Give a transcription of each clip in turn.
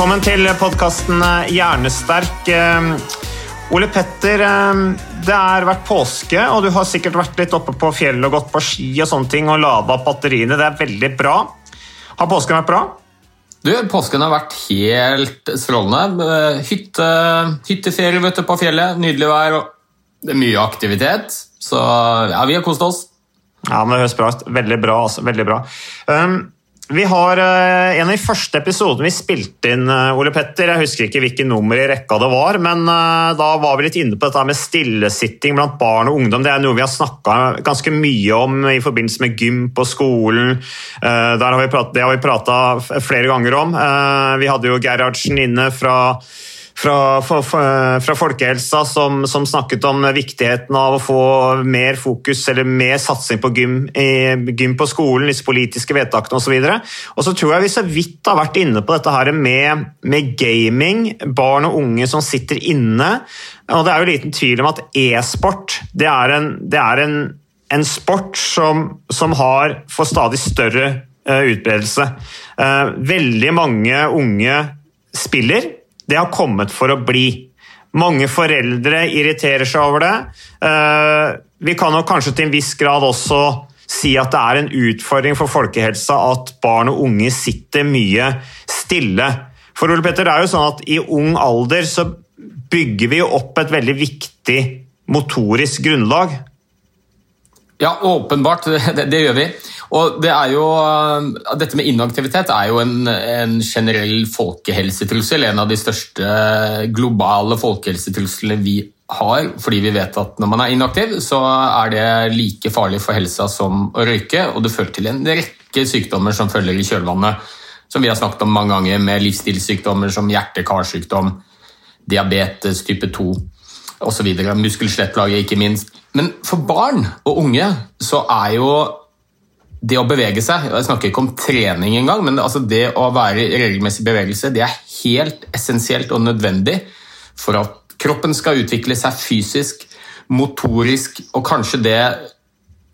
Velkommen til podkasten Hjernesterk. Eh, Ole Petter, eh, det har vært påske, og du har sikkert vært litt oppe på fjellet og gått på ski og sånne ting og lada opp batteriene. Det er veldig bra. Har påsken vært bra? Du, Påsken har vært helt strålende. Eh, Hytte, hytteferie vet du, på fjellet, nydelig vær det er mye aktivitet. Så ja, vi har kost oss. Ja, men det høres bra ut. Veldig bra. altså. Veldig bra. Um, vi har uh, En av de første episodene vi spilte inn, uh, Ole Petter, jeg husker ikke hvilket nummer i rekka det var, men uh, da var vi litt inne på dette med stillesitting blant barn og ungdom. Det er noe vi har snakka ganske mye om i forbindelse med gym på skolen. Har pratet, det har vi prata flere ganger om. Vi hadde jo Gerhardsen inne fra fra, fra, Folkehelsa som, som, snakket om viktigheten av å få mer fokus eller mer satsing på gym, gym på skolen, disse politiske vedtakene osv. Og så tror jeg vi så vidt har vært inne på dette her med, med gaming, barn og unge som sitter inne. Og det er jo liten tvil om at e-sport det er en, det er en, en sport som, som har for stadig større uh, utbredelse. Uh, veldig mange unge spiller det har kommet for å bli. Mange foreldre irriterer seg over det. Vi kan nok kanskje til en viss grad også si at det er en utfordring for folkehelsa at barn og unge sitter mye stille. For Ole Petter, det er jo sånn at i ung alder så bygger vi opp et veldig viktig motorisk grunnlag. Ja, åpenbart. Det, det, gjør vi. Og det jo, dette med inaktivitet er jo en, en generell folkehelsetrussel. En av de største globale folkehelsetruslene vi har. Fordi vi vet at når man er inaktiv, så er det like farlig for helsa som å røyke. Og det fører til en rekke sykdommer som følger i kjølvannet. Som vi har snakket om mange ganger, med livsstilssykdommer som hjerte-karsykdom, diabetes type 2 osv. Muskel-skjelettplager, ikke minst. Men for barn og unge så er jo det å bevege seg Jeg snakker ikke om trening engang, men altså det å være i regelmessig bevegelse det er helt essensielt og nødvendig for at kroppen skal utvikle seg fysisk, motorisk, og kanskje det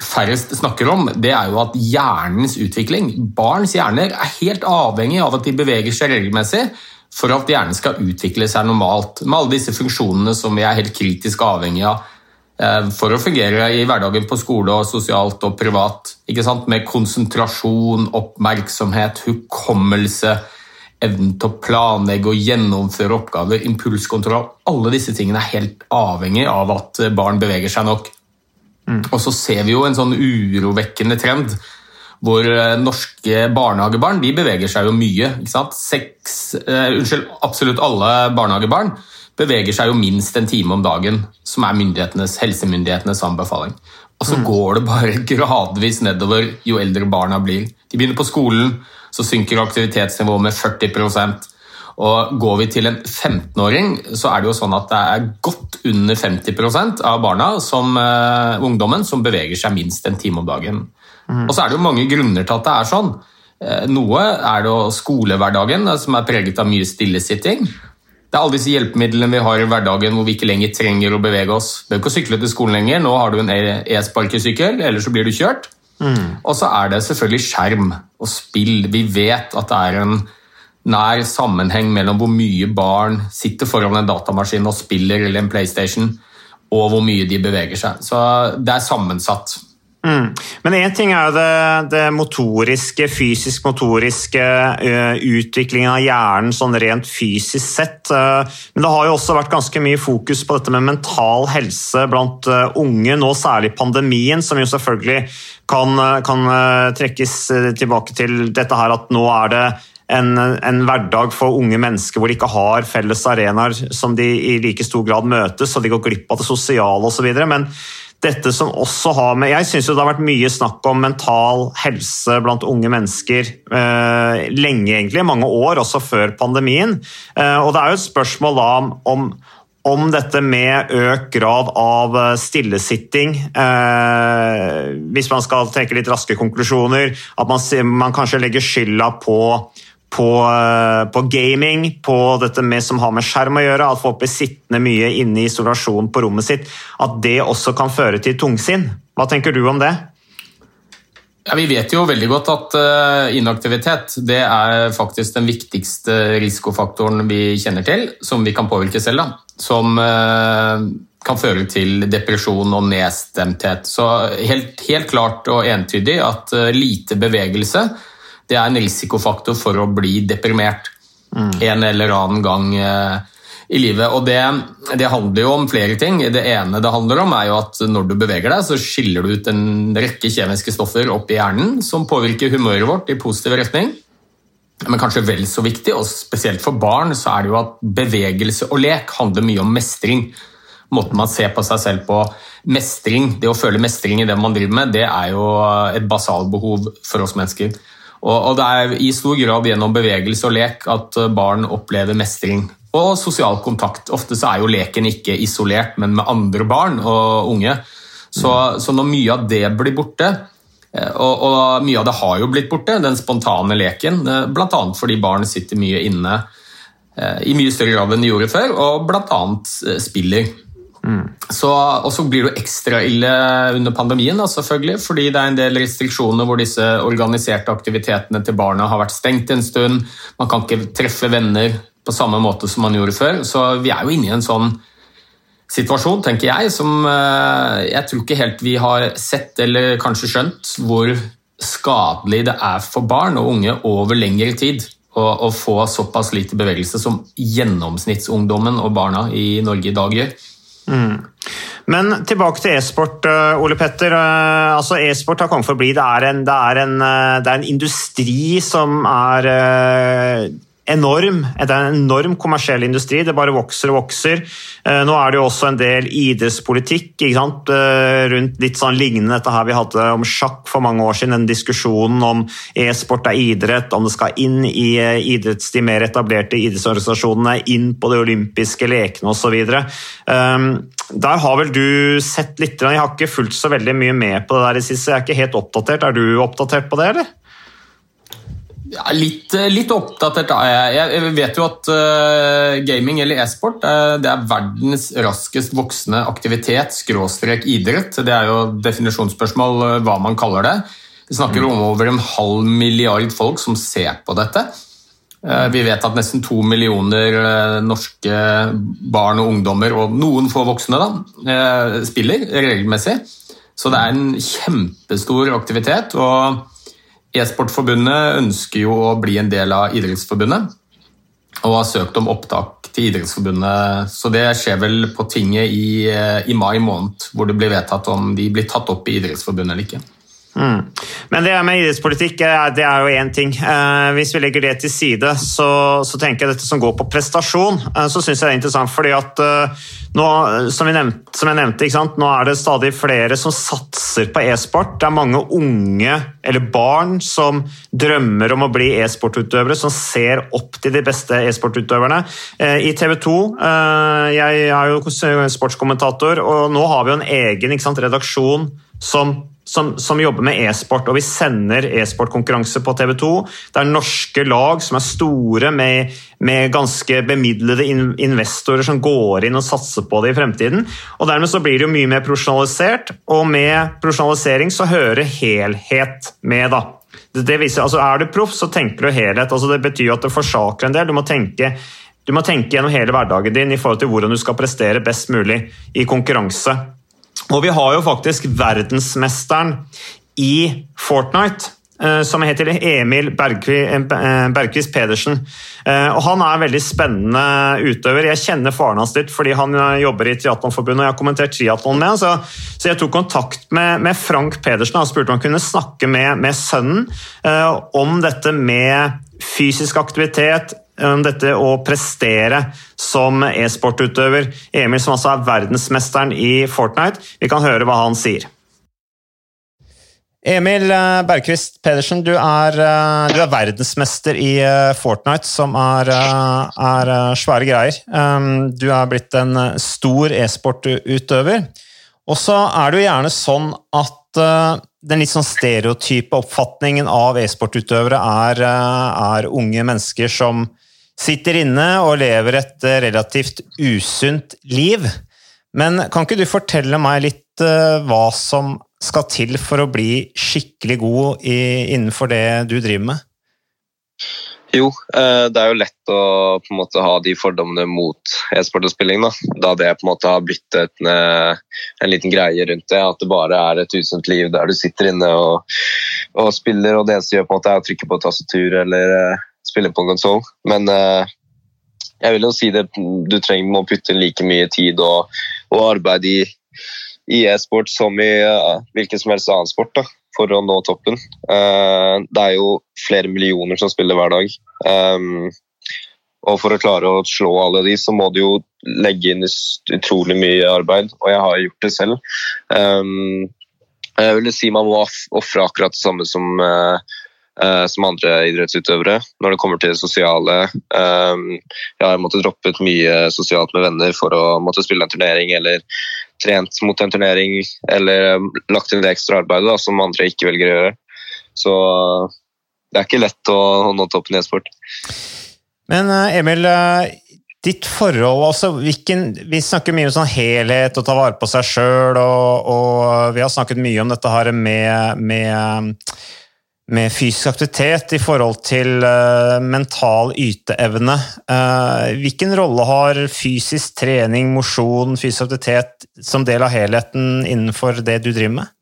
færrest snakker om, det er jo at hjernens utvikling Barns hjerner er helt avhengig av at de beveger seg regelmessig for at hjernen skal utvikle seg normalt, med alle disse funksjonene som vi er helt kritisk avhengig av for å fungere i hverdagen på skole og sosialt og privat. Med konsentrasjon, oppmerksomhet, hukommelse, evnen til å planlegge og gjennomføre oppgaver, impulskontroll. Alle disse tingene er helt avhengig av at barn beveger seg nok. Mm. Og så ser vi jo en sånn urovekkende trend hvor norske barnehagebarn de beveger seg jo mye. Seks, uh, unnskyld, absolutt alle barnehagebarn beveger seg jo minst en time om dagen, som er myndighetenes, helsemyndighetenes anbefaling. Og så mm. går det bare gradvis nedover jo eldre barna blir. De begynner på skolen, så synker aktivitetsnivået med 40% og Går vi til en 15-åring, så er det jo sånn at det er godt under 50% av barna, som uh, ungdommen, som beveger seg minst en time om dagen. Mm. Og så er det jo mange grunner til at det er sånn. Uh, noe er det skolehverdagen, som er preget av mye stillesitting. Det er alle disse hjelpemidlene vi har i hverdagen hvor vi ikke lenger trenger å bevege oss. Du behøver ikke å sykle til skolen lenger, nå har du en e-sparkesykkel, eller så blir du kjørt. Mm. Og så er det selvfølgelig skjerm og spill. Vi vet at det er en nær sammenheng mellom hvor mye barn sitter foran en datamaskin og spiller eller en PlayStation, og hvor mye de beveger seg. Så det er sammensatt. Mm. Men én ting er jo det, det motoriske, fysisk-motoriske, uh, utviklingen av hjernen sånn rent fysisk sett. Uh, men det har jo også vært ganske mye fokus på dette med mental helse blant uh, unge, nå særlig pandemien, som jo selvfølgelig kan, kan trekkes tilbake til dette her at nå er det en, en, hverdag for unge mennesker hvor de ikke har felles arenaer som de i like stor grad møtes, og de går glipp av det sosiale osv. Men dette som også har med Jeg syns det har vært mye snakk om mental helse blant unge mennesker eh, lenge, egentlig. Mange år, også før pandemien. Eh, og det er jo et spørsmål da om, om dette med økt grad av eh, stillesitting. Eh, hvis man skal trekke litt raske konklusjoner. At man, man kanskje legger skylda på på, eh, på, gaming, på dette med, som har med skjerm å gjøre, at folk blir sittende mye inne i isolasjon på rommet sitt, at det også kan føre til tungsinn. Hva tenker du om det? Ja, vi vet jo veldig godt at uh, inaktivitet det er faktisk den viktigste risikofaktoren vi kjenner til, som vi kan påvirke selv. Da. Som uh, kan føre til depresjon og nedstemthet. Så helt, helt klart og entydig at lite bevegelse det er en risikofaktor for å bli deprimert mm. en eller annen gang eh, i livet. Og det, det, handler jo om flere ting. Det ene det handler om, er jo at når du beveger deg, så skiller du ut en rekke kjemiske stoffer opp i hjernen som påvirker humøret vårt i positiv retning. Men kanskje vel så viktig, og spesielt for barn, så er det jo at bevegelse og lek handler mye om mestring. Måten man ser på seg selv på. Mestring, det å føle mestring i det man driver med, det er jo et basalbehov for oss mennesker. Og, det er i stor grad gjennom bevegelse og lek at eh, barn opplever mestring og sosial kontakt. Ofte så er jo leken ikke isolert, men med andre barn og unge. Så, så når mye av det blir borte, eh, og, og, mye av det har jo blitt borte, den spontane leken, eh, bl.a. fordi barn sitter mye inne i mye større grad enn de gjorde før, og bl.a. spiller. Så, og så blir det ekstra ille under pandemien, da, selvfølgelig, fordi det er en del restriksjoner hvor disse organiserte aktivitetene til barna har vært stengt en stund. Man kan ikke treffe venner på samme måte som man gjorde før. Så vi er jo inne i en sånn situasjon, tenker jeg, som eh, jeg tror ikke helt vi har sett eller kanskje skjønt hvor skadelig det er for barn og unge over lengre tid å, få såpass lite bevegelse som gjennomsnittsungdommen og barna i Norge i dag gjør. Mm. Men tilbake til e-sport, eh, Ole Petter. Eh, altså E-sport har kommet for å bli. Det er, en, det, er en, eh, det er en industri som er enorm. Det er en enorm kommersiell industri. Det bare vokser og vokser. Eh, nå er det jo også en del idrettspolitikk eh, rundt litt sånn lignende dette her vi hadde om sjakk for mange år siden. Den diskusjonen om e-sport er idrett, om det skal inn i eh, idretts, de mer etablerte idrettsorganisasjonene, inn på de olympiske lekene osv. Der har vel du sett litt, Jeg har ikke fulgt så veldig mye med på det der i siste, jeg er ikke helt oppdatert. Er du oppdatert på det, eller? Ja, litt, eh, litt, oppdatert. Jeg vet jo at uh, gaming eller e-sport uh, det er verdens raskest voksende aktivitet, skråstrek idrett. Det er jo definisjonsspørsmål hva man kaller det. Vi snakker om over en halv milliard folk som ser på dette. Vi vet at nesten to millioner norske barn og ungdommer, og noen få voksne, da, spiller regelmessig. Så det er en kjempestor aktivitet. og E-sportforbundet ønsker jo å bli en del av Idrettsforbundet, og har søkt om opptak til Idrettsforbundet. Så det skjer vel på tinget i, eh, i mai måned, hvor det blir vedtatt om de blir tatt opp i Idrettsforbundet eller ikke. Mm. Men det med idrettspolitikk eh, det er jo én ting. Eh, hvis vi legger det til side, så, så tenker jeg dette som går på prestasjon, eh, så syns jeg det er interessant. fordi at nå, som, nevnte, som jeg nevnte, nå er det stadig flere som satser på e-sport. Det er mange unge eller barn som drømmer om å bli e-sportutøvere, som ser opp til de beste e-sportutøverne. I TV 2 Jeg er jo sportskommentator, og nå har vi jo en egen sant, redaksjon som som, som, jobber med e-sport, og vi sender e-sportkonkurranse på TV 2. Det er norske lag som er store, med, med ganske bemidlede investorer som går inn og satser på det i fremtiden. Og Dermed så blir det jo mye mer profesjonalisert, og med profesjonalisering så hører helhet med. da. Det viser, altså Er du proff, så tenker du helhet. altså Det betyr at det forsaker en del. Du må tenke Du må tenke gjennom hele hverdagen din i forhold til hvordan du skal prestere best mulig i konkurranse. Og vi har jo faktisk verdensmesteren i Fortnite eh, som heter Emil Bergquist Pedersen. Eh, og Han er en veldig spennende utøver. Jeg kjenner faren hans litt fordi han jobber i Triatlonforbundet og jeg har kommentert triatlon med ham, så, jeg tok kontakt med, Frank Pedersen og spurte om han kunne snakke med, sønnen om dette med fysisk aktivitet, dette å prestere som e-sportutøver. Emil som altså er verdensmesteren i Fortnite. Vi kan høre hva han sier. Emil eh, Bergqvist Pedersen, du er, eh, du er, verdensmester i eh, Fortnite, som er, er, svære greier. Du er blitt en stor e-sportutøver. Og så er det jo gjerne sånn at den litt sånn stereotype oppfatningen av e-sportutøvere er, er, unge mennesker som sitter inne og lever et relativt usunt liv. Men kan ikke du fortelle meg litt hva som skal til for å bli skikkelig god innenfor det du driver med? Jo, eh, det er jo lett å på en måte ha de fordommene mot e-sport og spilling. Da. da det på en måte har blitt et, eh, en liten greie rundt det. At det bare er et usunt liv der du sitter inne og, og, spiller, og det eneste du gjør, på en måte er å trykke på tastatur eller spille på konsoll. Men uh, jeg vil jo si det, du trenger må putte like mye tid og, og arbeid i i e-sport som i uh, hvilken som helst annen sport da, for å nå toppen. Uh, det er jo flere millioner som spiller hver dag. Um, og for å klare å slå alle de, så må du jo legge inn utrolig mye arbeid, og jeg har gjort det selv. Um, jeg vil si man må ofre akkurat det samme som Uh, som andre idrettsutøvere når det kommer til det sosiale. Um, jeg har måttet droppet mye sosialt med venner for å måtte spille en turnering eller trent mot en turnering eller um, lagt inn det ekstra arbeidet da, som andre ikke velger å gjøre. Så det er ikke lett å nå toppen i e-sport. Men Emil, ditt forhold altså, hvilken, Vi snakker mye om sånn helhet og ta vare på seg sjøl, og, og, vi har snakket mye om dette her med, med med fysisk aktivitet i forhold til uh, mental yteevne. Uh, hvilken rolle har fysisk trening, mosjon, fysisk aktivitet som del av helheten innenfor det du driver med?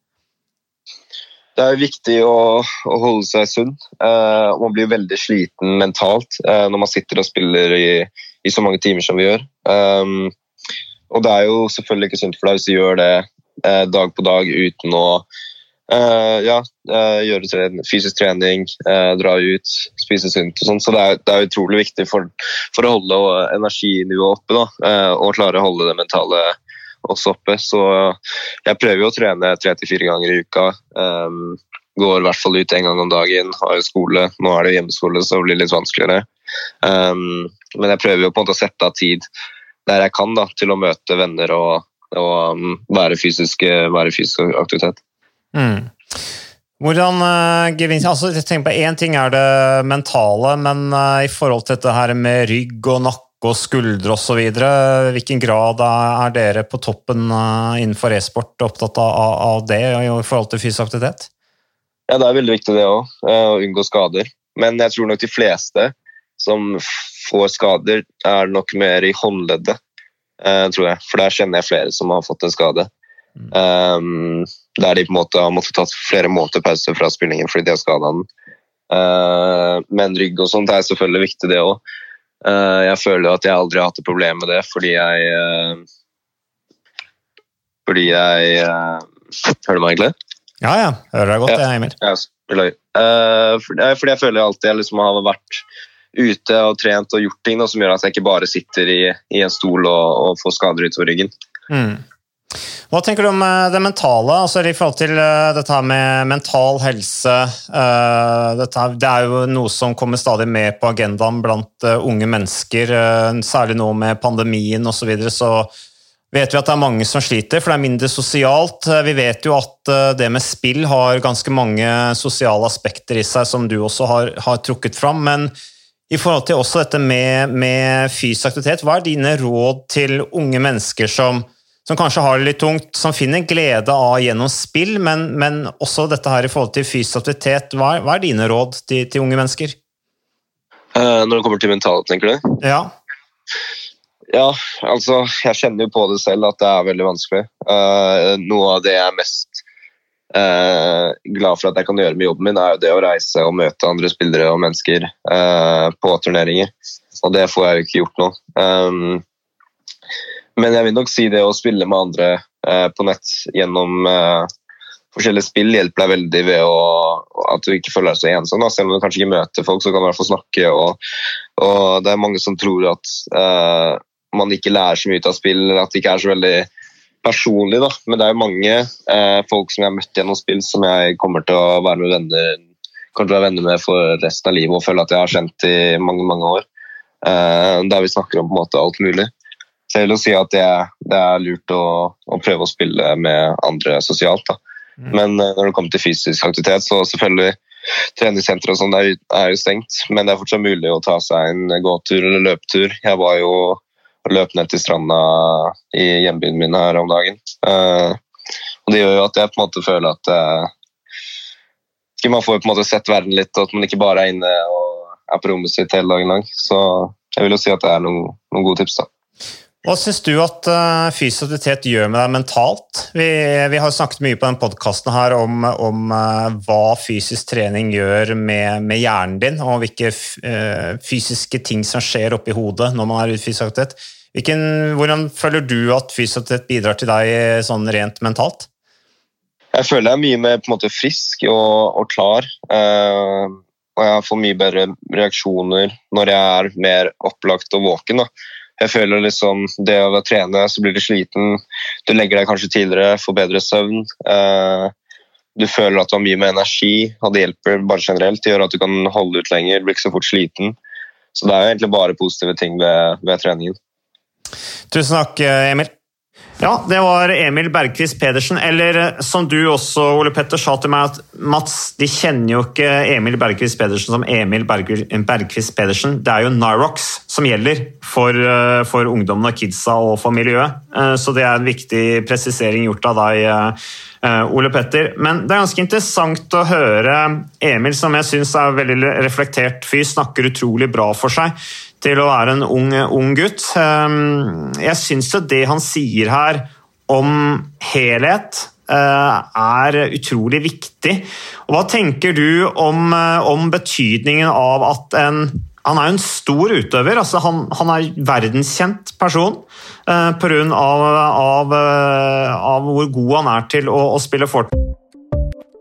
Det er viktig å, å holde seg sunn. Uh, man blir veldig sliten mentalt når man sitter og spiller i, i, så mange timer som vi gjør. Um, og det er jo selvfølgelig ikke sunt for deg hvis du gjør det dag på dag uten å Uh, ja, uh, gjøre trening, fysisk trening, uh, dra ut, spise sunt og sånn. Så det er, det er, utrolig viktig for, for å holde energinivået oppe da, og klare å holde det mentale også oppe. Så jeg prøver jo å trene tre til fire ganger i uka. Um, går i hvert fall ut en gang om dagen, har jo skole. Nå er det hjemmeskole, så det blir litt vanskeligere. Um, men jeg prøver jo på en måte å sette av tid der jeg kan da, til å møte venner og, og um, være, fysisk, være fysisk aktivitet. Mm. Hvordan uh, gevinst altså, tenk på Én ting er det mentale, men uh, i forhold til dette her med rygg og nakke og skuldre osv., hvilken grad er dere på toppen uh, innenfor e-sport opptatt av, av, det i forhold til fysisk aktivitet? Ja, Det er veldig viktig det òg, å unngå skader. Men jeg tror nok de fleste som får skader, er nok mer i håndleddet, tror jeg. For der kjenner jeg flere som har fått en skade. Um, der de på en måte har måttet tatt flere måneder pause fra spillingen fordi de har skada den. Uh, men rygg og sånt er selvfølgelig viktig, det òg. Uh, eh, jeg føler at jeg aldri har hatt et problem med det fordi jeg uh, Fordi jeg Hører du meg egentlig? Ja, ja. Hører deg godt, ja. Emil. Ja, fordi jeg føler alltid jeg liksom har vært ute og trent og gjort ting da, som gjør at jeg ikke bare sitter i, i en stol og, og får skader utover ryggen. Mm. Hva tenker du om eh, det mentale, altså i forhold til dette dette med mental helse? Eh, dette, det er jo noe som kommer stadig mer på agendaen blant unge mennesker, særlig nå med pandemien osv. Så, videre, så vet vi at det er mange som sliter, for det er mindre sosialt. Vi vet jo at det med spill har ganske mange sosiale aspekter i seg, som du også har, har trukket fram. men i forhold til også dette med, med fysisk aktivitet, hva er dine råd til unge mennesker som som kanskje har det litt tungt, som finner glede av gjennom spill, men, men også dette her i forhold til fysisk aktivitet. Hva, hva er dine råd til, til unge mennesker? Uh, når det kommer til mentalt, tenker du? Ja. ja, altså Jeg kjenner jo på det selv at det er veldig vanskelig. Uh, noe av det jeg er mest uh, glad for at jeg kan gjøre med jobben min, er jo det å reise og møte andre spillere og mennesker på turneringer. Og det får jeg jo ikke gjort nå. Um, men jeg vil nok si det å spille med andre på nett gjennom forskjellige spill hjelper deg veldig ved å, at du ikke føler deg så ensom. Da. Selv om du kanskje ikke møter folk, så kan du i hvert fall snakke. Og, og, det er mange som tror at uh, man ikke lærer så mye ut av spill, at det ikke er så veldig personlig. Da. Men det er jo mange uh, folk som jeg har møtt gjennom spill, som jeg kommer til å være med venner kommer til å være venner med for resten av livet og føle at jeg har kjent i mange mange år. Der vi snakker om på en måte alt mulig. Så jeg vil jo si at det, det er lurt å, å, prøve å spille med andre sosialt. Mm. Men uh, når det kommer til fysisk aktivitet, så selvfølgelig treningssenter og sånn er, jo stengt. Men det er fortsatt mulig å ta seg en gåtur eller løpetur. Jeg var jo og løp ned til stranda i hjembyen min her om dagen. Uh, og Det gjør jo at jeg på en måte føler at uh, man får på en måte sett verden litt, og at man ikke bare er inne og er på rommet sitt hele dagen lang. Så jeg vil jo si at det er noen, noen gode tips. da. Hva syns du at uh, fysisk aktivitet gjør med deg mentalt? Vi, vi har snakket mye på denne podkasten om, om uh, hva fysisk trening gjør med, med hjernen din, og hvilke uh, fysiske ting som skjer oppi hodet når man er ute fysisk aktivitet. Hvilken, hvordan føler du at fysisk aktivitet bidrar til deg sånn rent mentalt? Jeg føler jeg er mye mer måte frisk og, og klar. og jeg får mye bedre reaksjoner når jeg er mer opplagt og våken. da jeg føler liksom det å trene, så blir du sliten. Du legger deg kanskje tidligere, får bedre søvn. Eh, du føler at du har mye mer energi, og det hjelper bare generelt. Det gjør at du kan holde ut lenger, blir ikke så fort sliten. Så det er egentlig bare positive ting ved, ved treningen. Tusen takk, Emil. Ja, det var Emil Bergqvist Pedersen. Eller eh, som du også, Ole Petter, sa til meg, at Mats, de kjenner jo ikke Emil Bergqvist Pedersen som Emil Bergqvist Pedersen. Det er jo Nyrox som gjelder for, eh, for ungdommen og kidsa og for miljøet. Eh, så det er en viktig presisering gjort av deg, Ole Petter. Men det er ganske interessant å høre Emil, som jeg syns er veldig reflektert fyr, snakker utrolig bra for seg til å være en ung, ung gutt. Ehm, jeg syns jo det han sier her om helhet eh, er utrolig viktig. Og hva tenker du om, eh, om betydningen av at en han er jo en stor utøver. altså Han, han er verdenskjent person eh, pga. Av, av, av hvor god han er til å, å spille Fortnite.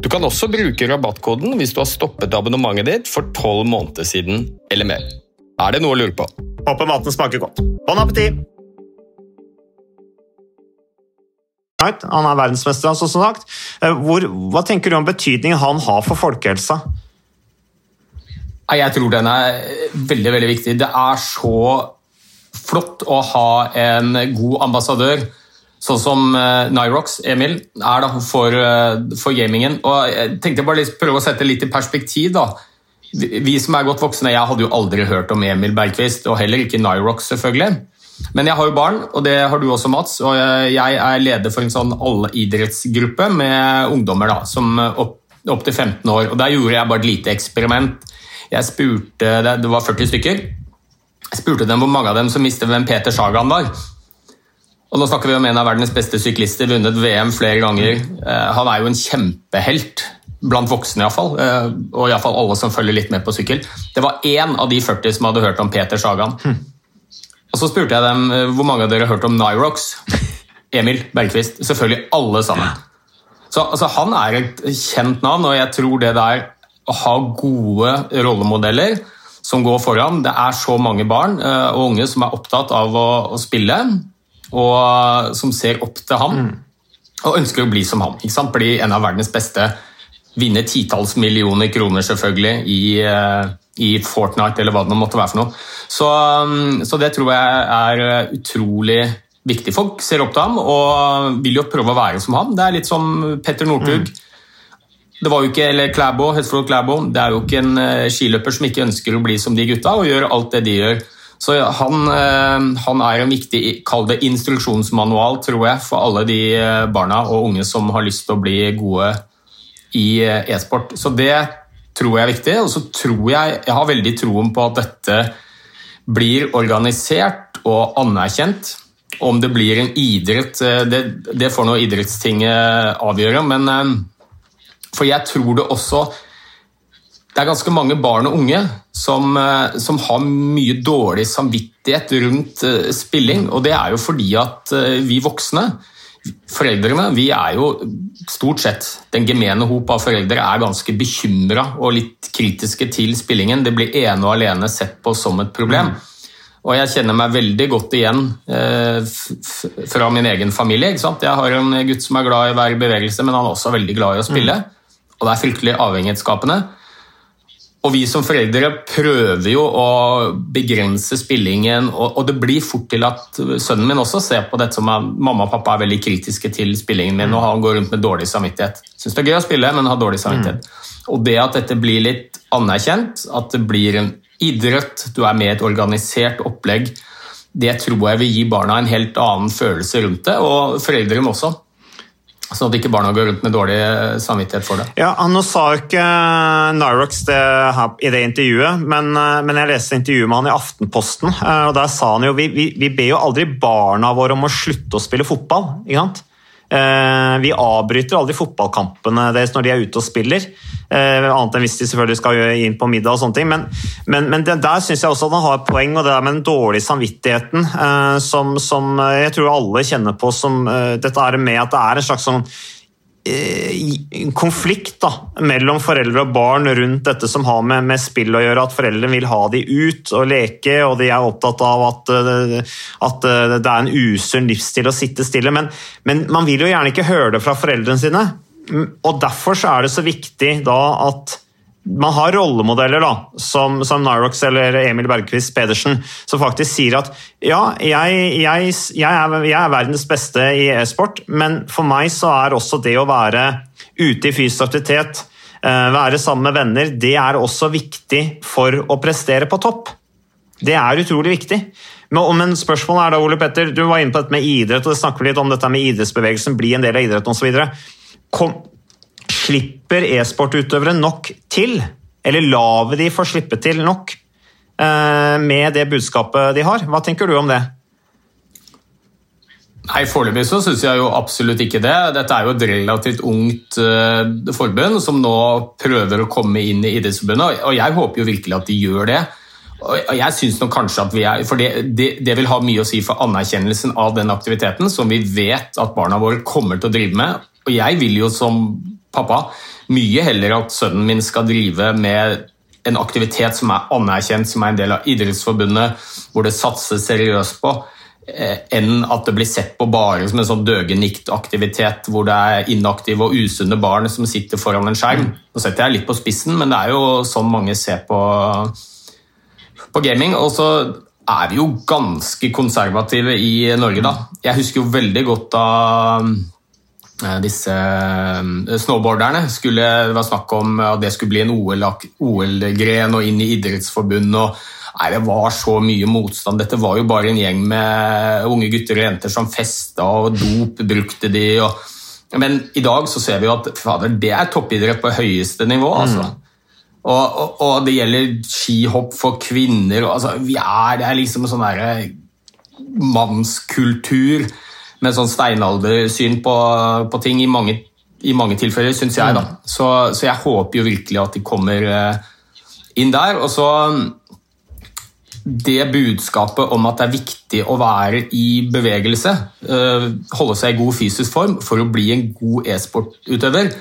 Du kan også bruke rabattkoden hvis du har stoppet abonnementet ditt for tolv måneder siden eller mer. Er det noe å lure på? Håper maten smaker godt. Bon appétit! Han er verdensmester, altså, som sagt. Eh, Hvor, hva tenker du om betydningen han har for folkehelsa? Jeg tror den er veldig veldig viktig. Det er så flott å ha en god ambassadør, sånn som uh, Nyrox, Emil, er da, for, uh, for gamingen. Og jeg tenkte bare litt, prøve å sette litt i perspektiv. da. Vi, vi som er godt voksne, Jeg hadde jo aldri hørt om Emil Bergqvist, og heller ikke Nyrox, selvfølgelig. Men jeg har jo barn, og det har du også, Mats. Og jeg er leder for en sånn allidrettsgruppe med ungdommer da, som opp, opp til 15 år. Og Der gjorde jeg bare et lite eksperiment. Jeg spurte, Det det var 40 stykker. Jeg spurte dem hvor mange av dem som visste hvem Peter Sagan var. Og nå snakker vi om en av verdens beste syklister, vunnet VM flere ganger. Eh, Han er jo en kjempehelt, blant voksne iallfall. Uh, og iallfall alle som følger litt med på sykkel. Det var én av de 40 som hadde hørt om Peter Sagan. Og så spurte jeg dem eh, hvor mange av dere har hørt om Nyrox. Emil Bergqvist. Selvfølgelig alle sammen. Så altså, Han er et kjent navn, og jeg tror det der å ha gode rollemodeller som går foran Det er så mange barn eh, og unge som er opptatt av å, å spille, og eh, som ser opp til ham og ønsker å bli som ham. Ikke sant? Bli en av verdens beste. Vinne titalls millioner kroner selvfølgelig i, eh, i Fortnite eller hva det måtte være for noe. Så, um, så det tror jeg er eh, utrolig viktig. Folk ser opp til ham og vil jo prøve å være som ham. Det er litt som Petter Northug. Det var jo ikke, eller Klæbo, Klæbo, det er jo ikke en skiløper som ikke ønsker å bli som de gutta og gjør alt det de gjør. Så han, eh, han er en viktig kall det instruksjonsmanual, tror jeg, for alle de eh, barna og unge som har lyst til å bli gode i eh, e-sport. Så det tror jeg er viktig. Og så tror jeg Jeg har veldig troen på at dette blir organisert og anerkjent. Om det blir en idrett, det, det får nå idrettstinget avgjøre. Men For jeg tror det også det er ganske mange barn og unge som, eh, som har mye dårlig samvittighet rundt eh, spilling. Og det er jo fordi at eh, vi voksne, foreldrene, vi er jo stort sett Den gemene hop av foreldre er ganske bekymra og litt kritiske til spillingen. Det blir ene og alene sett på som et problem. Og jeg kjenner meg veldig godt igjen eh, fra min egen familie. Jeg har en gutt som er glad i hver bevegelse, men han er også veldig glad i å spille. Og det er fryktelig avhengighetsskapende. Og vi som foreldre prøver jo å begrense spillingen, og, og det blir fort til at sønnen min også ser på dette som at mamma og pappa er veldig kritiske til spillingen min, og han går rundt med dårlig samvittighet. Syns det er gøy å spille, men har dårlig samvittighet. Og det at dette blir litt anerkjent, at det blir en idrett, du er med i et organisert opplegg, det tror jeg vil gi barna en helt annen følelse rundt det, og foreldrene også. Sånn at ikke barna går rundt med dårlig samvittighet for det. Ja, han sa jo ikke Nyrox det her i det intervjuet, men, eh, men jeg leste intervjuet med han i Aftenposten. eh, og Der sa han jo vi, vi, vi ber jo aldri barna våre om å slutte å spille fotball. ikke sant? Eh, Vi avbryter aldri fotballkampene deres når de er ute og spiller. Eh, Annet enn hvis de selvfølgelig skal inn på middag og sånne ting. Men, men, men der syns jeg også at han har poeng, og det der med den dårlige samvittigheten eh, som, som jeg tror alle kjenner på som Dette er med at det er en slags sånn konflikt da, mellom foreldre og barn rundt dette som har med, med spill å gjøre. At foreldrene vil ha de ut og leke, og de er opptatt av at, eh, at eh, det er en usunn livsstil å sitte stille. Men, men, man vil jo gjerne ikke høre det fra foreldrene sine. Og Derfor så er det så viktig da at man har rollemodeller da, som, som Nyrox eller Emil Bergquist Pedersen, som faktisk sier at ja, jeg, jeg, jeg, er, jeg er, verdens beste i e-sport, men for meg så er også det å være ute i fysisk aktivitet, eh, være sammen med venner, det er også viktig for å prestere på topp. Det er utrolig viktig. Men, spørsmålet er da, Ole Petter, du var inne på dette med idrett, og det snakker vi litt om dette med idrettsbevegelsen, bli en del av idretten osv. Slipper e-sportutøvere nok til, eller lar vi de få slippe til nok eh, med det budskapet de har? Hva tenker du om det? Nei, Foreløpig så syns jeg jo absolutt ikke det. Dette er jo et relativt ungt uh, forbund som nå prøver å komme inn i Idrettsforbundet, og jeg håper jo virkelig at de gjør det. Og jeg synes nok kanskje at vi er, for det, det, det, vil ha mye å si for anerkjennelsen av den aktiviteten som vi vet at barna våre kommer til å drive med. Og jeg vil jo som pappa mye heller at sønnen min skal drive med en aktivitet som er anerkjent, som er en del av Idrettsforbundet, hvor det satses seriøst på, eh, enn at det blir sett på bare som en sånn døgenikt-aktivitet hvor det er inaktive og usunne barn som sitter foran en skjerm. Nå setter jeg litt på spissen, men det er jo sånn mange ser på, på gaming. Og så er vi jo ganske konservative i Norge, da. Jeg husker jo veldig godt da disse eh, snowboarderne. Skulle, det var snakk om at det skulle bli en OL-gren og inn i Idrettsforbundet. og Nei, Det var så mye motstand. Dette var jo bare en gjeng med unge gutter og jenter som festa, og dop brukte de. Og... Men i dag så ser vi jo at fader, det er toppidrett på høyeste nivå. altså. Mm. Og, og, og, det gjelder skihopp for kvinner. Altså, vi er, det er liksom en sånn mannskultur med sånn steinaldersyn på, på ting i mange, i mange tilfeller, syns jeg. da. Mm. Så, så, jeg håper jo virkelig at de kommer eh, inn der. Og så det budskapet om at det er viktig å være i bevegelse, eh, holde seg i god fysisk form for å bli en god e-sportutøver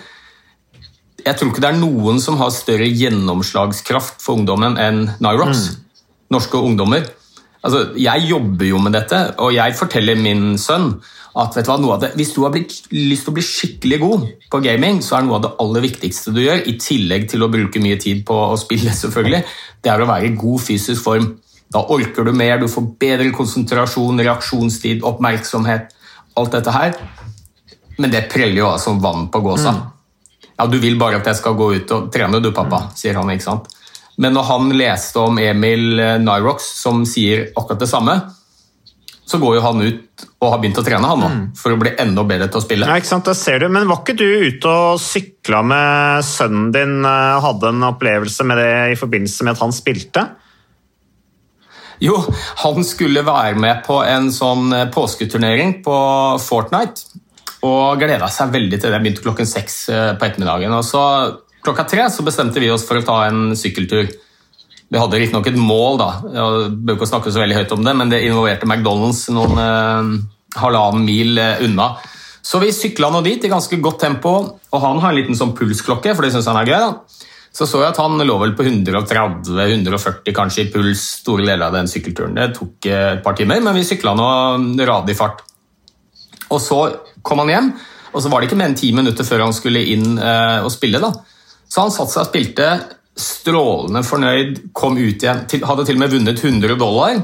Jeg tror ikke det er noen som har større gjennomslagskraft for ungdommen enn Nyrox. Mm. Norske ungdommer. Altså, jeg jobber jo med dette, og jeg forteller min sønn at vet du hva, det, hvis du har blitt, lyst til å bli skikkelig god på gaming, så er noe av det aller viktigste du gjør, i tillegg til å bruke mye tid på å spille, selvfølgelig, det er å være i god fysisk form. Da orker du mer, du får bedre konsentrasjon, reaksjonstid, oppmerksomhet, alt dette her. Men det preller jo av som vann på gåsa. Mm. Ja, du vil bare at jeg skal gå ut og trene, du pappa, sier han. ikke sant? Men når han leste om Emil eh, Nyrox, som sier akkurat det samme, så går jo han ut og har begynt å trene han nå, mm. for å bli enda bedre til å spille. Ja, ikke sant, det ser du. Men var ikke du ute og sykla med sønnen din, eh, hadde en opplevelse med det i forbindelse med at han spilte? Jo, han skulle være med på en sånn eh, påsketurnering på Fortnite. Og gleda seg veldig til det. Begynte klokken seks på ettermiddagen. og så Klokka tre så bestemte vi oss for å ta en sykkeltur. Vi hadde riktignok et mål, da. Jeg bør ikke snakke så veldig høyt om det, men det involverte McDonald's noen eh, halvannen mil eh, unna. Så vi sykla nå dit i ganske godt tempo, og han har en liten sånn pulsklokke, for det syns han er gøy. da. Så så jeg at han lå vel på 130-140 kanskje i puls store deler av den sykkelturen. Det tok eh, et par timer, men vi sykla nå radig fart. Og så kom han hjem, og så var det ikke mer enn ti minutter før han skulle inn eh, og spille. da. Så han satte seg og spilte, strålende fornøyd, kom ut igjen. Til, hadde til og med vunnet 100 dollar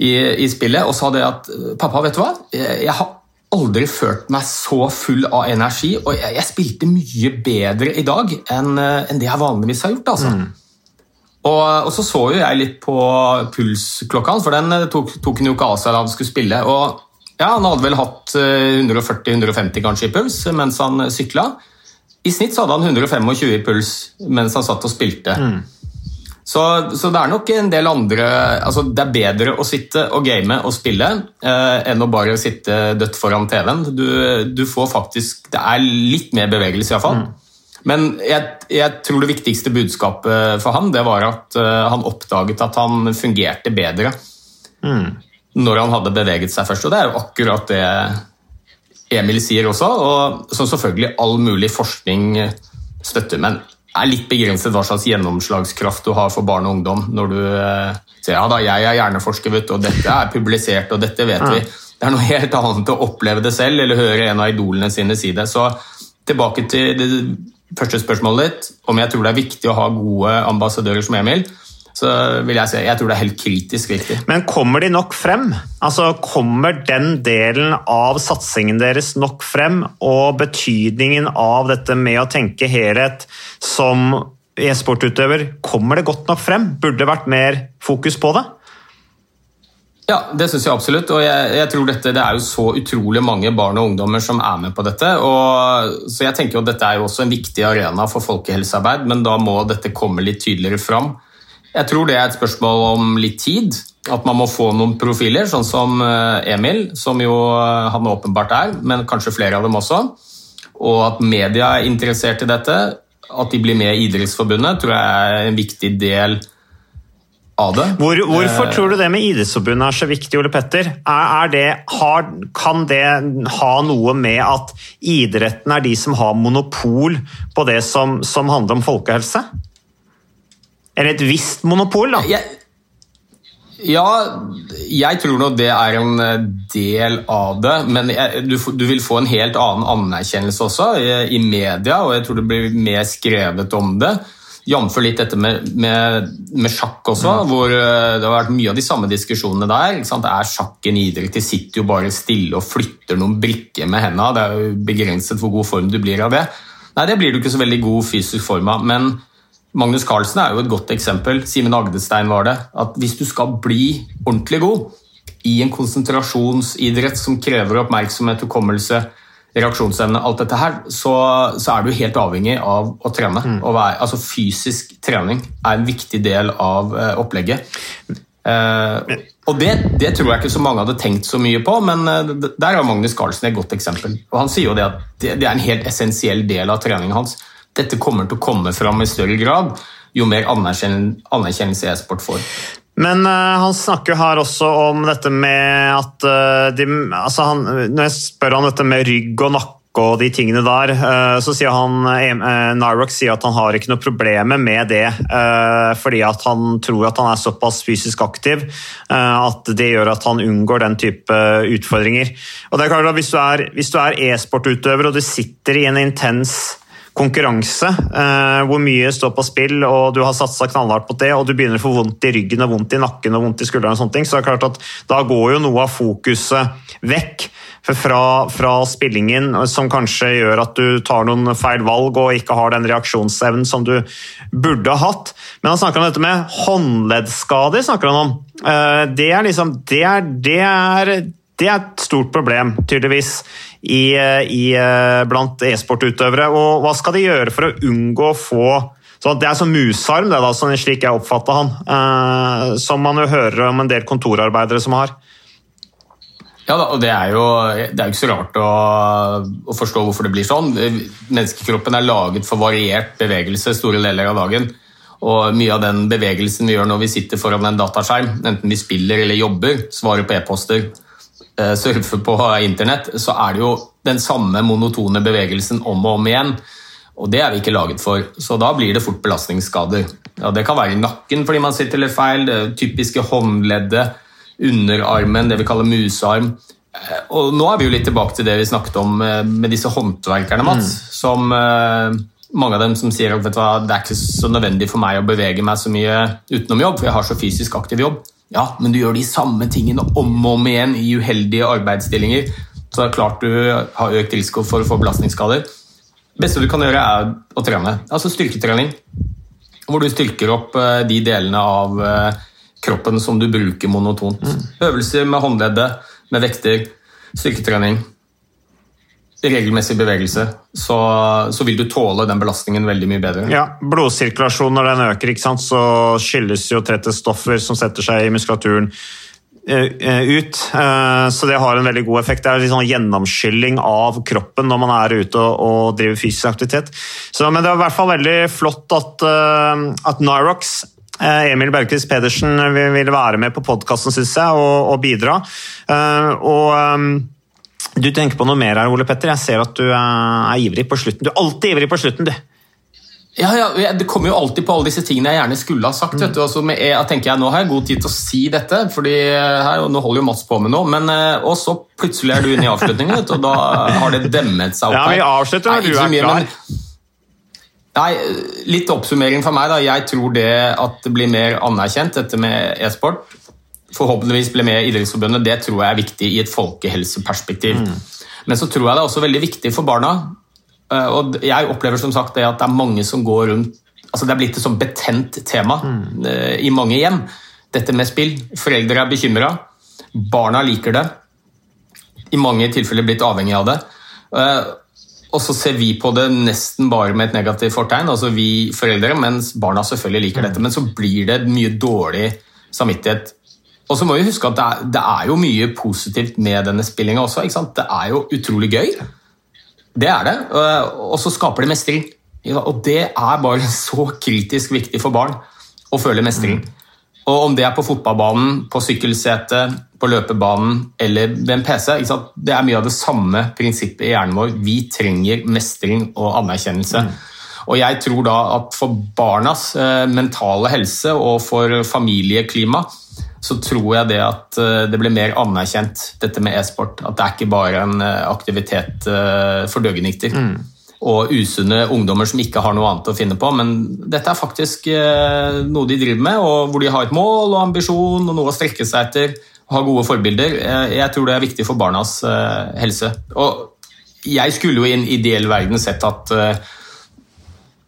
i, i spillet og sa det at Pappa, vet du hva? Jeg, jeg, har aldri følt meg så full av energi, og jeg, jeg spilte mye bedre i dag enn, enn, det jeg vanligvis har gjort. altså. Mm. Og, og, så så jo jeg litt på pulsklokka hans, for den tok, tok han jo ikke av seg da han skulle spille. og ja, Han hadde vel hatt 140-150 kanskje i puls mens han sykla. I snitt så hadde han 125 i puls mens han satt og spilte. Mm. Så, så, det er nok en del andre altså Det er bedre å sitte og game og spille eh, enn å bare sitte dødt foran TV-en. Du, du, får faktisk Det er litt mer bevegelse, iallfall. Mm. Men jeg, jeg, tror det viktigste budskapet for ham det var at uh, han oppdaget at han fungerte bedre mm. når han hadde beveget seg først. Og det er jo akkurat det Emil sier også, og som selvfølgelig all mulig forskning støtter. Men det er litt begrenset hva slags gjennomslagskraft du har for barn og ungdom når du eh, sier ja da, jeg er hjerneforsker, vet og dette er publisert, og dette vet vi. Det er noe helt annet å oppleve det selv eller høre en av idolene sine si det. Så tilbake til det første spørsmålet ditt, om jeg tror det er viktig å ha gode ambassadører som Emil så vil jeg si jeg tror det er helt kritisk viktig. Men kommer de nok frem? Altså, Kommer den delen av satsingen deres nok frem, og betydningen av dette med å tenke helhet som e-sportutøver, kommer det godt nok frem? Burde det vært mer fokus på det? Ja, det syns jeg absolutt. Og jeg, jeg, tror dette, det er jo så utrolig mange barn og ungdommer som er med på dette. Og, så jeg tenker jo at dette er jo også en viktig arena for folkehelsearbeid, men da må dette komme litt tydeligere fram. Jeg tror det er et spørsmål om litt tid. At man må få noen profiler, sånn som eh, Emil, som jo eh, han åpenbart er, men kanskje flere av dem også. Og at media er interessert i dette, at de blir med i Idrettsforbundet, tror jeg er en viktig del av det. Hvor, hvorfor eh, tror du det med Idrettsforbundet er så viktig, Ole Petter? Er, er det, har, kan det ha noe med at idretten er de som har monopol på det som, som handler om folkehelse? Eller et visst monopol, da. Jeg, ja, jeg tror nå det er en eh, del av det. Men jeg, du, du, vil få en helt annen anerkjennelse også i, i, media, og jeg tror det blir mer skrevet om det. Jf. litt dette med, med, med, sjakk også, ja. hvor eh, det har vært mye av de samme diskusjonene der. Er sjakk en idrett? De sitter jo bare stille og flytter noen brikker med hendene. Det er jo begrenset hvor god form du blir av det. Nei, det blir du ikke så veldig god fysisk form av. men Magnus Carlsen er jo et godt eksempel. Simen Agdestein var det. At hvis du skal bli ordentlig god i en konsentrasjonsidrett som krever oppmerksomhet, hukommelse, reaksjonsevne, alt dette her, så, så, er du helt avhengig av å trene. Mm. Være, altså Fysisk trening er en viktig del av uh, opplegget. Uh, og det, det, tror jeg ikke så mange hadde tenkt så mye på, men uh, der er Magnus Carlsen et godt eksempel. Og Han sier jo det at det, det er en helt essensiell del av treningen hans dette kommer til å komme fram i større grad jo mer anerkjennelse e-sport får. Men uh, han snakker her også om dette med at uh, de, altså han, Når jeg spør han dette med rygg og nakke og de tingene der, uh, så sier han Nyrox sier at han har ikke noe problemer med det, fordi at han tror at han er såpass fysisk aktiv at det gjør at han unngår den type utfordringer. Og det er klart at Hvis du er e-sportutøver og du sitter i en intens konkurranse eh, hvor mye står på spill, og du har satsa knallhardt på det, og du begynner å få vondt i ryggen og vondt i nakken og vondt i skuldrene, og sånne ting, så det er klart at da går jo noe av fokuset vekk fra, fra, spillingen, som kanskje gjør at du tar noen feil valg og ikke har den reaksjonsevnen som du burde ha hatt. Men han snakker om dette med håndleddskader. snakker han om. Eh, det er liksom det er, det er det er et stort problem, tydeligvis, i, i, eh, blant e-sportutøvere. Og hva skal de gjøre for å unngå å få så Det er som musarm, det da, sånn slik jeg oppfatta han. Eh, som man jo hører om en del kontorarbeidere som har. Ja, og Det er jo det er ikke så rart å, å, forstå hvorfor det blir sånn. Menneskekroppen er laget for variert bevegelse store deler av dagen. Og Mye av den bevegelsen vi gjør når vi sitter foran en dataskjerm, enten vi spiller eller jobber, svarer på e-poster, Eh, surfer på internett, så er det jo den samme monotone bevegelsen om og om igjen. Og det er vi ikke laget for, så da blir det fort belastningsskader. Ja, det kan være i nakken fordi man sitter litt feil, det typiske håndleddet, underarmen, det vi kaller musearm. Eh, og nå er vi jo litt tilbake til det vi snakket om eh, med disse håndverkerne, Mats. Mm. Som mange av dem som sier at det er ikke så nødvendig for meg å bevege meg så mye utenom jobb, for jeg har så fysisk aktiv jobb. Ja, men du gjør de samme tingene om og om igjen i uheldige arbeidsstillinger. Så det er klart du har økt risiko for å få belastningsskader. Det beste du kan gjøre, er å trene. Altså styrketrening. Hvor du styrker opp eh, de delene av eh, kroppen som du bruker monotont. Mm. Øvelser med håndleddet, med vekter, styrketrening regelmessig bevegelse, så, så, vil du tåle den belastningen veldig mye bedre. Ja, Blodsirkulasjonen når den øker, så skyldes jo trette stoffer som setter seg i muskulaturen eh, eh, ut. Eh, så det har en veldig god effekt. Det er litt sånn gjennomskylling av kroppen når man er ute og, driver fysisk aktivitet. Så, men det er i hvert fall veldig flott at, at Nyrox Emil Bergquist Pedersen vil være med på podkasten, syns jeg, og, og bidra. Og Du tenker på noe mer her, Ole Petter. Jeg ser at du er ivrig på slutten. Du er alltid ivrig på slutten, du. Ja, ja, Det kommer jo alltid på alle disse tingene jeg gjerne skulle ha sagt. vet du, og så tenker jeg, Nå har jeg god tid til å si dette, fordi her, nå holder jo Mats på med noe. Men, eh, og så plutselig er du inne i avslutningen, vet du, og da har det demmet seg opp Ja, vi avslutter når du er mye, klar. men- Nei, Litt oppsummering for meg. da. Jeg tror det at det blir mer anerkjent, dette med e-sport, forhåpentligvis blir med i Idrettsforbundet, det tror jeg er viktig i et folkehelseperspektiv. Men så tror jeg det er også veldig viktig for barna. eh, Og jeg opplever som sagt det at det er mange som går rundt altså Det er blitt et sånn betent tema mm. i mange hjem, dette med spill. Foreldre er bekymra, barna liker det. I mange tilfeller blitt avhengig av det. Eh, og så ser vi på det nesten bare med et negativt fortegn, altså vi foreldre, mens barna selvfølgelig liker dette. Men så blir det mye dårlig samvittighet. Og så må vi huske at det er, det er jo mye positivt med denne spillinga også. ikke sant? Det er jo utrolig gøy. Det er det. Og så skaper det mestring. Og det er bare så kritisk viktig for barn å føle mestring. Og om det er på fotballbanen, på sykkelsetet, på løpebanen eller ved en PC, det er mye av det samme prinsippet i hjernen vår. Vi trenger mestring og anerkjennelse. Og jeg tror da at for barnas eh, mentale helse og for familieklima, så tror jeg det at eh, det blir mer anerkjent, dette med e-sport. At det er ikke bare en eh, aktivitet for for døgenikter. Og usunne ungdommer som ikke har noe annet å finne på. Men dette er faktisk eh, noe de driver med, og hvor de har et mål og ambisjon og noe å strekke seg etter. Har gode forbilder. Eh, Jeg tror det er viktig for barnas eh, helse. Og jeg skulle jo i en ideell verden sett at eh,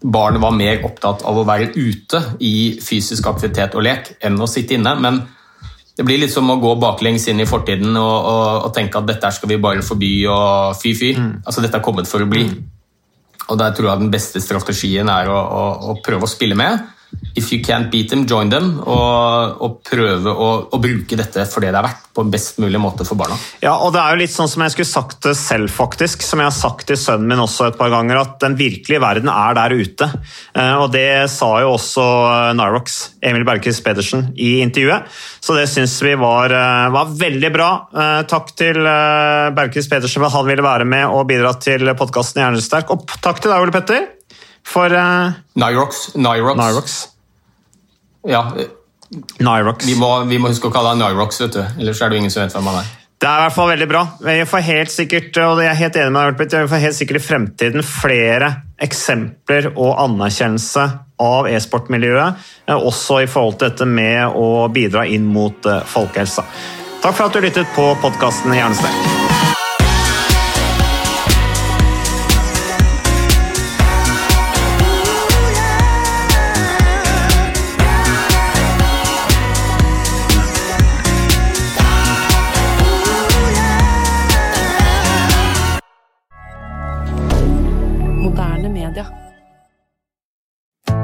barn var mer opptatt av å være ute i fysisk aktivitet og lek enn å sitte inne. Men det blir litt som å gå baklengs inn i fortiden og, og, og tenke at dette skal vi bare forby og fy fy. Altså Dette er kommet for å bli. Og der tror jeg den beste strategien er å, å, å prøve å spille med. If you can't beat them, join them. Og, og prøve å, å bruke dette for det det er verdt, på en best mulig måte for barna. Ja, og det er jo litt sånn som jeg skulle sagt det selv, faktisk. Som jeg har sagt til sønnen min også et par ganger, at den virkelige verden er der ute. Eh, Og det sa jo også eh, Nyrox, Emil Bergkvist Pedersen, i intervjuet. Så det syns vi var, eh, var veldig bra. Takk til Bergkvist Pedersen for at han ville være med og bidra til podkasten Hjernesterk. Og takk til deg, Ole Petter, for uh, Nyrox. Nyrox. Nyrox. Ja, Nyrox. vi må, vi må huske å kalle han Nyrox, vet du. ellers er det ingen som vet hvem han er. Det er i hvert fall veldig bra. Vi får helt sikkert, og jeg er helt enig med deg, vi får helt sikkert i fremtiden flere eksempler og anerkjennelse av e-sportmiljøet, eh, også i forhold til dette med å bidra inn mot eh, folkehelsa. Takk for at du lyttet på podkasten Hjernesterk.